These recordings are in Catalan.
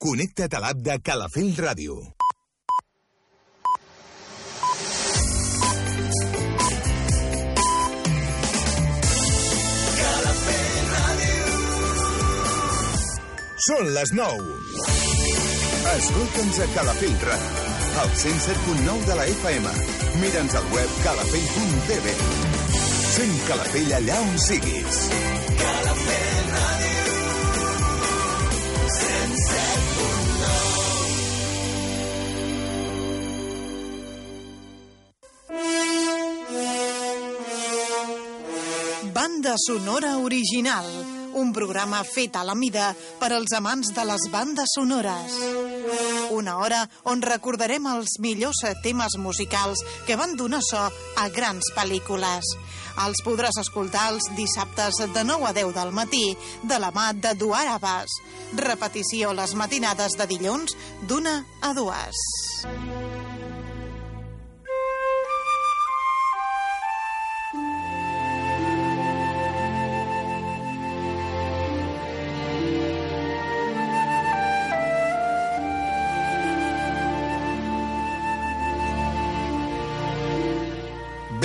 Connecta't a l'app de Calafell Ràdio. Són les 9. Escolta'ns a Calafell Ràdio, al 107.9 de la FM. Mira'ns al web calafell.tv. Sent Calafell allà on siguis. Calafell Banda sonora original, un programa fet a la mida per als amants de les bandes sonores. Una hora on recordarem els millors temes musicals que van donar so a grans pel·lícules. Els podràs escoltar els dissabtes de 9 a 10 del matí de la mà de Duar Abbas. Repetició les matinades de dilluns d'una a dues.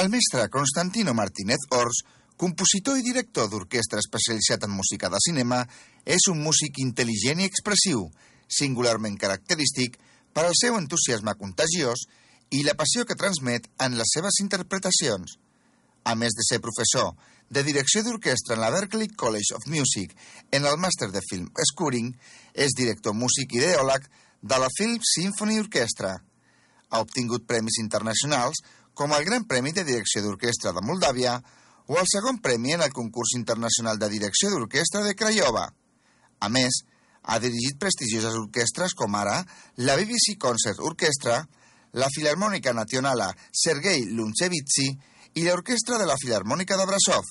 El mestre Constantino Martínez Ors, compositor i director d'orquestra especialitzat en música de cinema, és un músic intel·ligent i expressiu, singularment característic per al seu entusiasme contagiós i la passió que transmet en les seves interpretacions. A més de ser professor de direcció d'orquestra en la Berklee College of Music en el màster de film Scoring, és director músic ideòleg de la Philip Symphony Orchestra. Ha obtingut premis internacionals com el Gran Premi de Direcció d'Orquestra de Moldàvia o el segon premi en el concurs internacional de direcció d'orquestra de Craiova. A més, ha dirigit prestigioses orquestres com ara la BBC Concert Orchestra, la Filarmònica Nacionala Sergei Lunchevitsi i l'Orquestra de la Filarmònica de Brasov.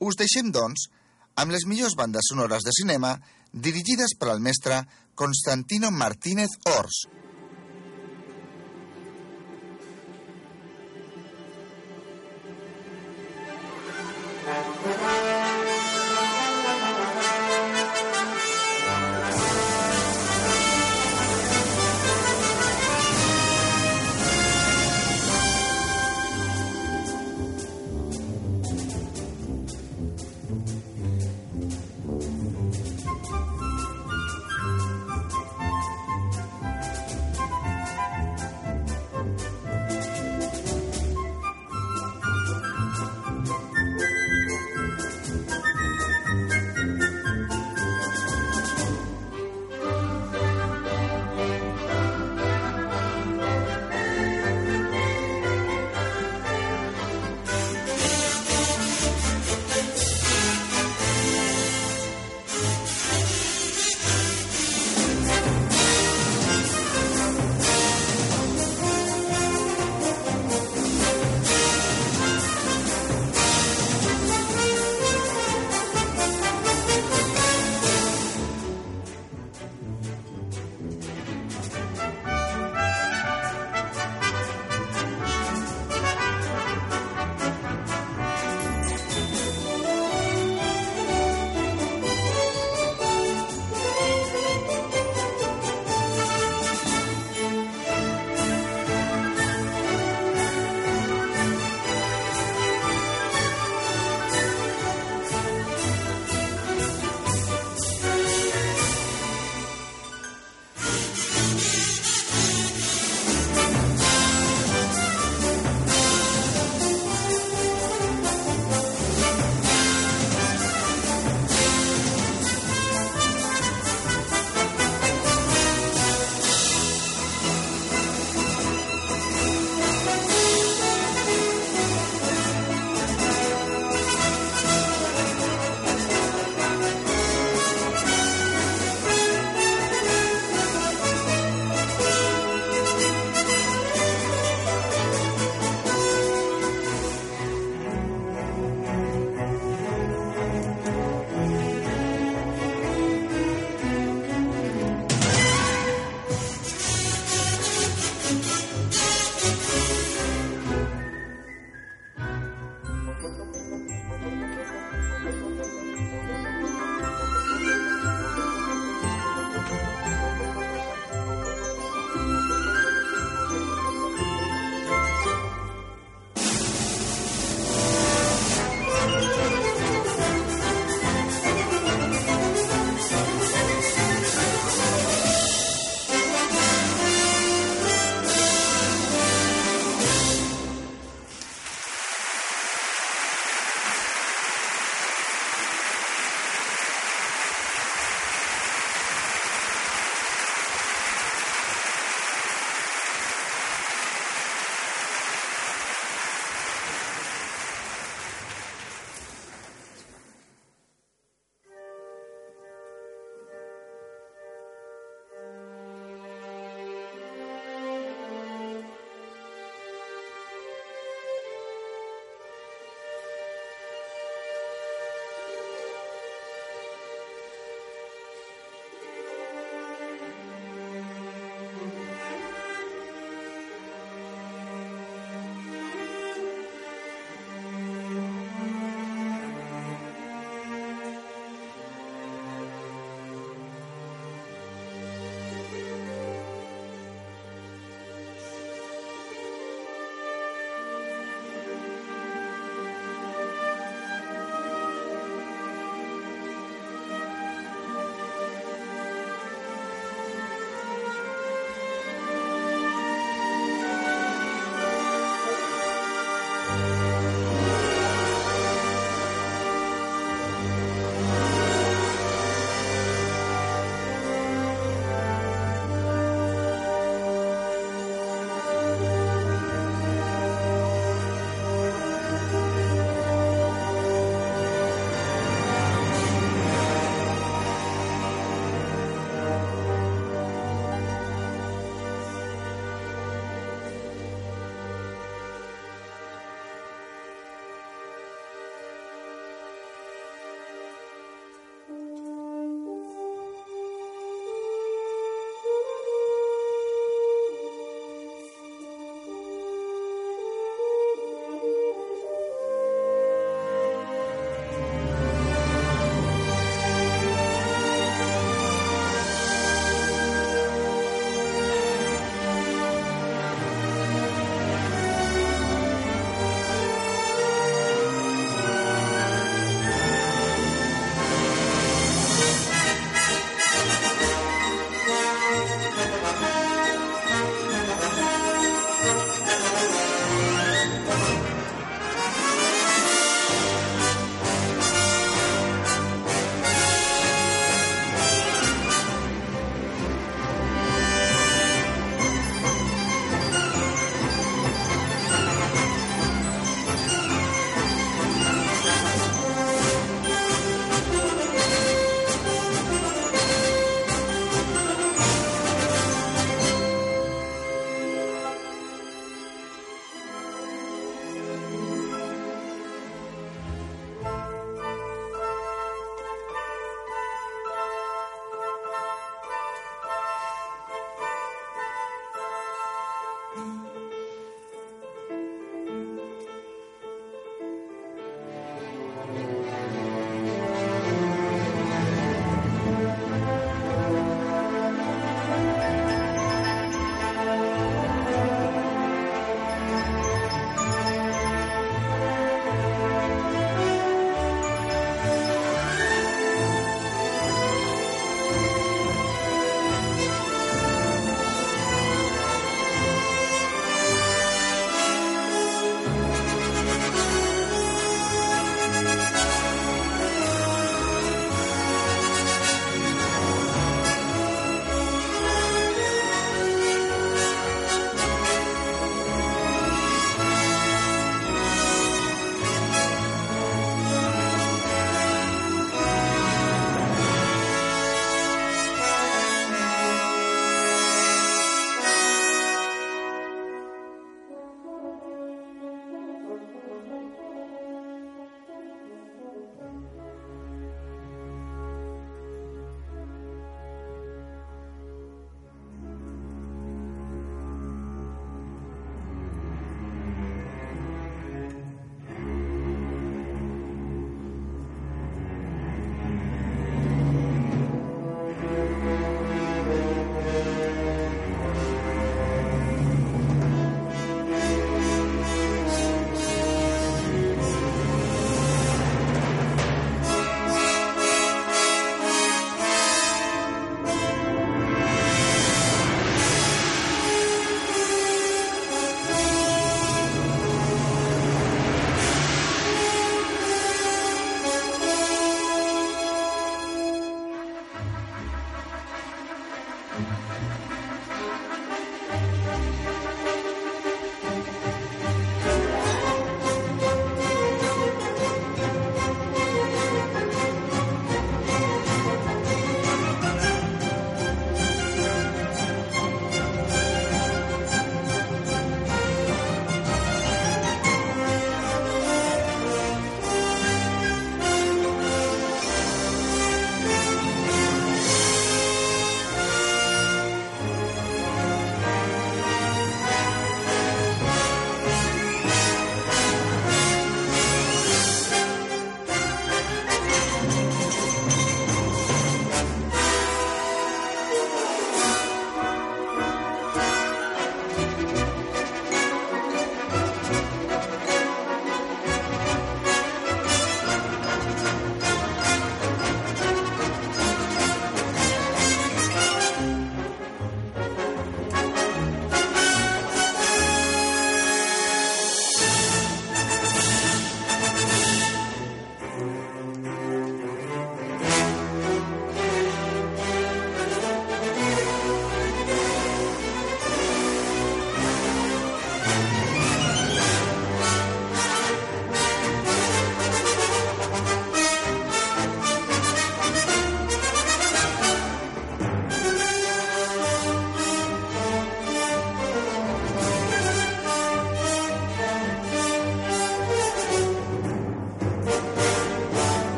Us deixem, doncs, amb les millors bandes sonores de cinema dirigides per al mestre Constantino Martínez Ors.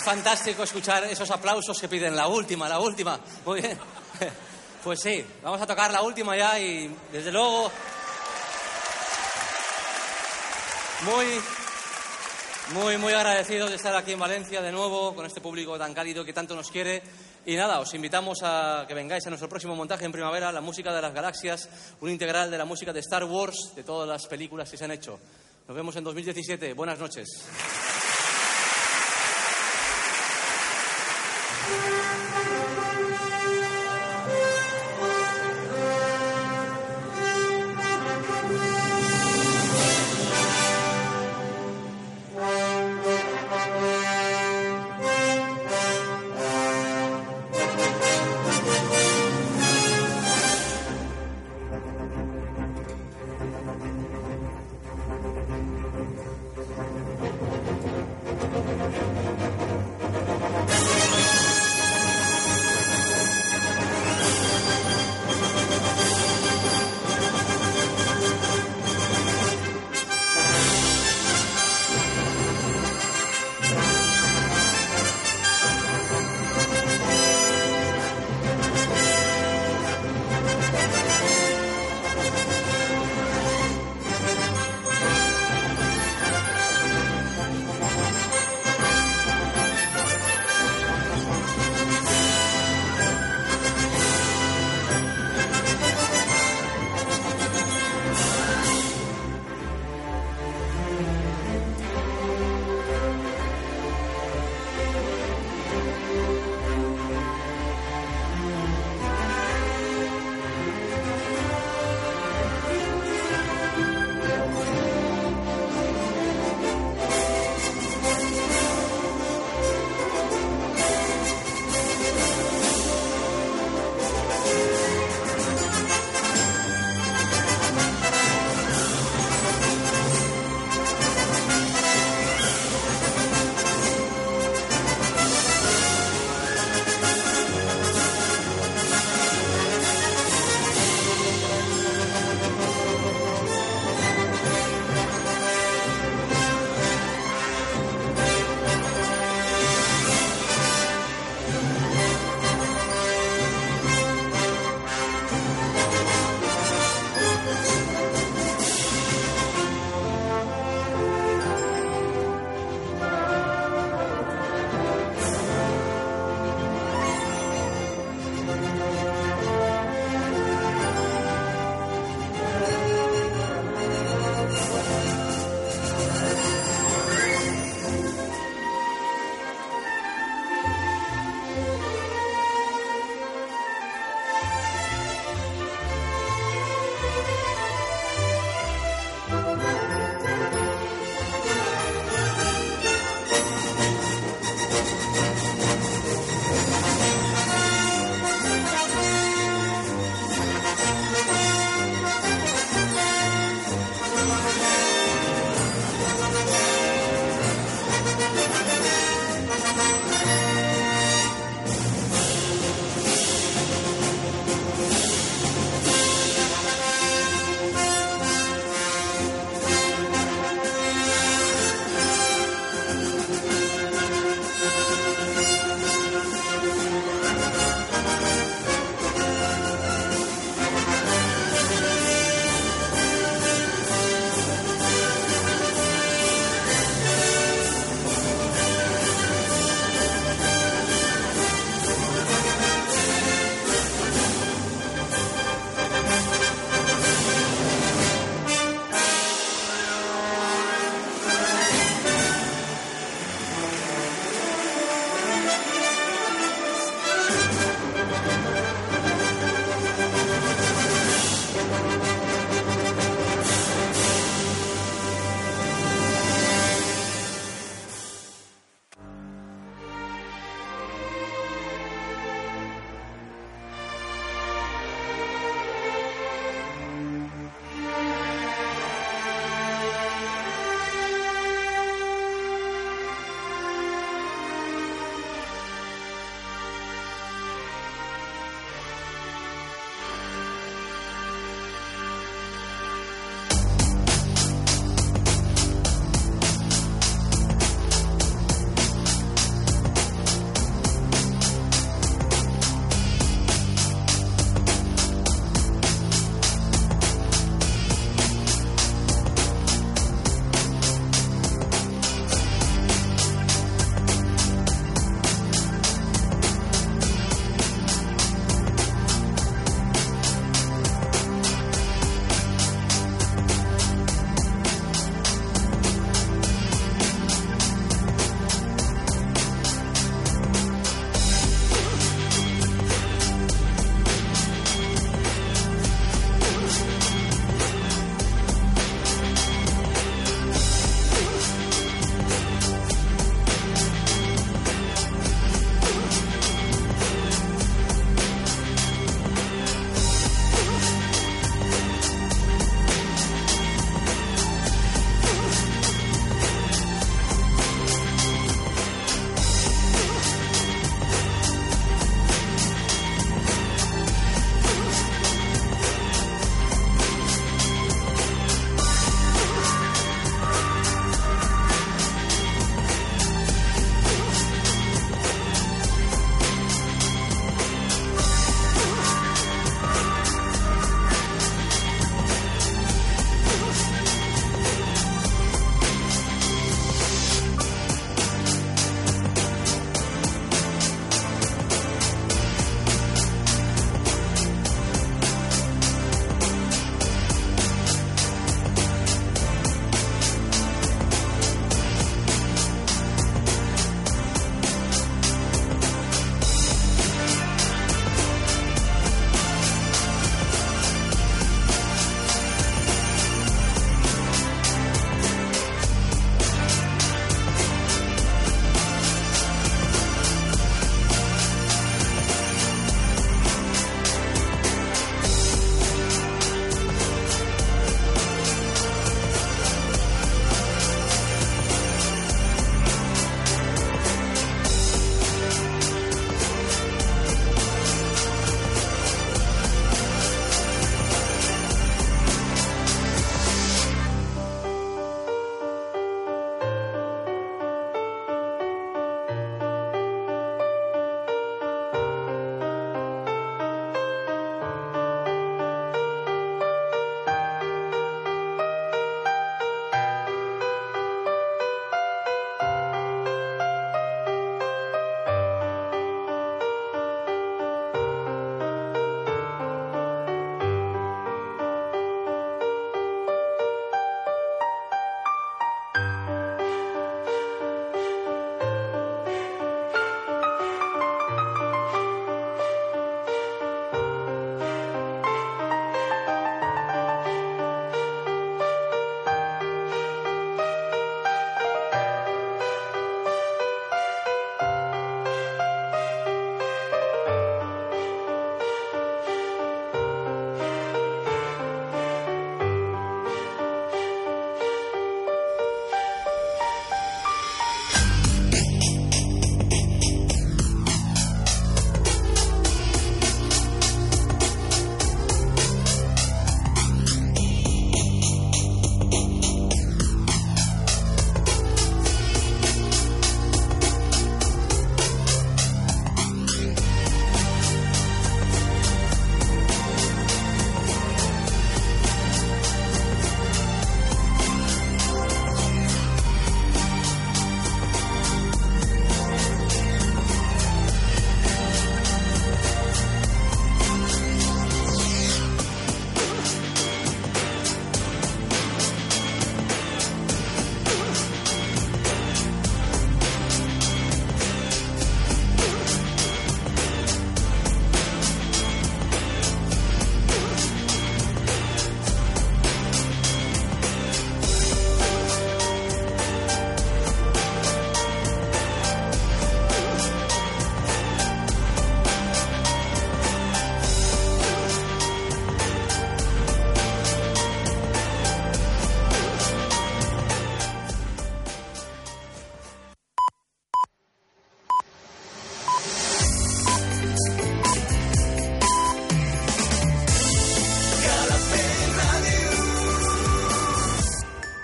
Es fantástico escuchar esos aplausos que piden la última, la última. Muy bien. Pues sí, vamos a tocar la última ya y desde luego muy, muy, muy agradecido de estar aquí en Valencia de nuevo con este público tan cálido que tanto nos quiere. Y nada, os invitamos a que vengáis a nuestro próximo montaje en primavera, la música de las galaxias, un integral de la música de Star Wars, de todas las películas que se han hecho. Nos vemos en 2017. Buenas noches.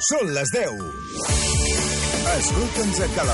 Són les 10. Escolta'ns a Calafell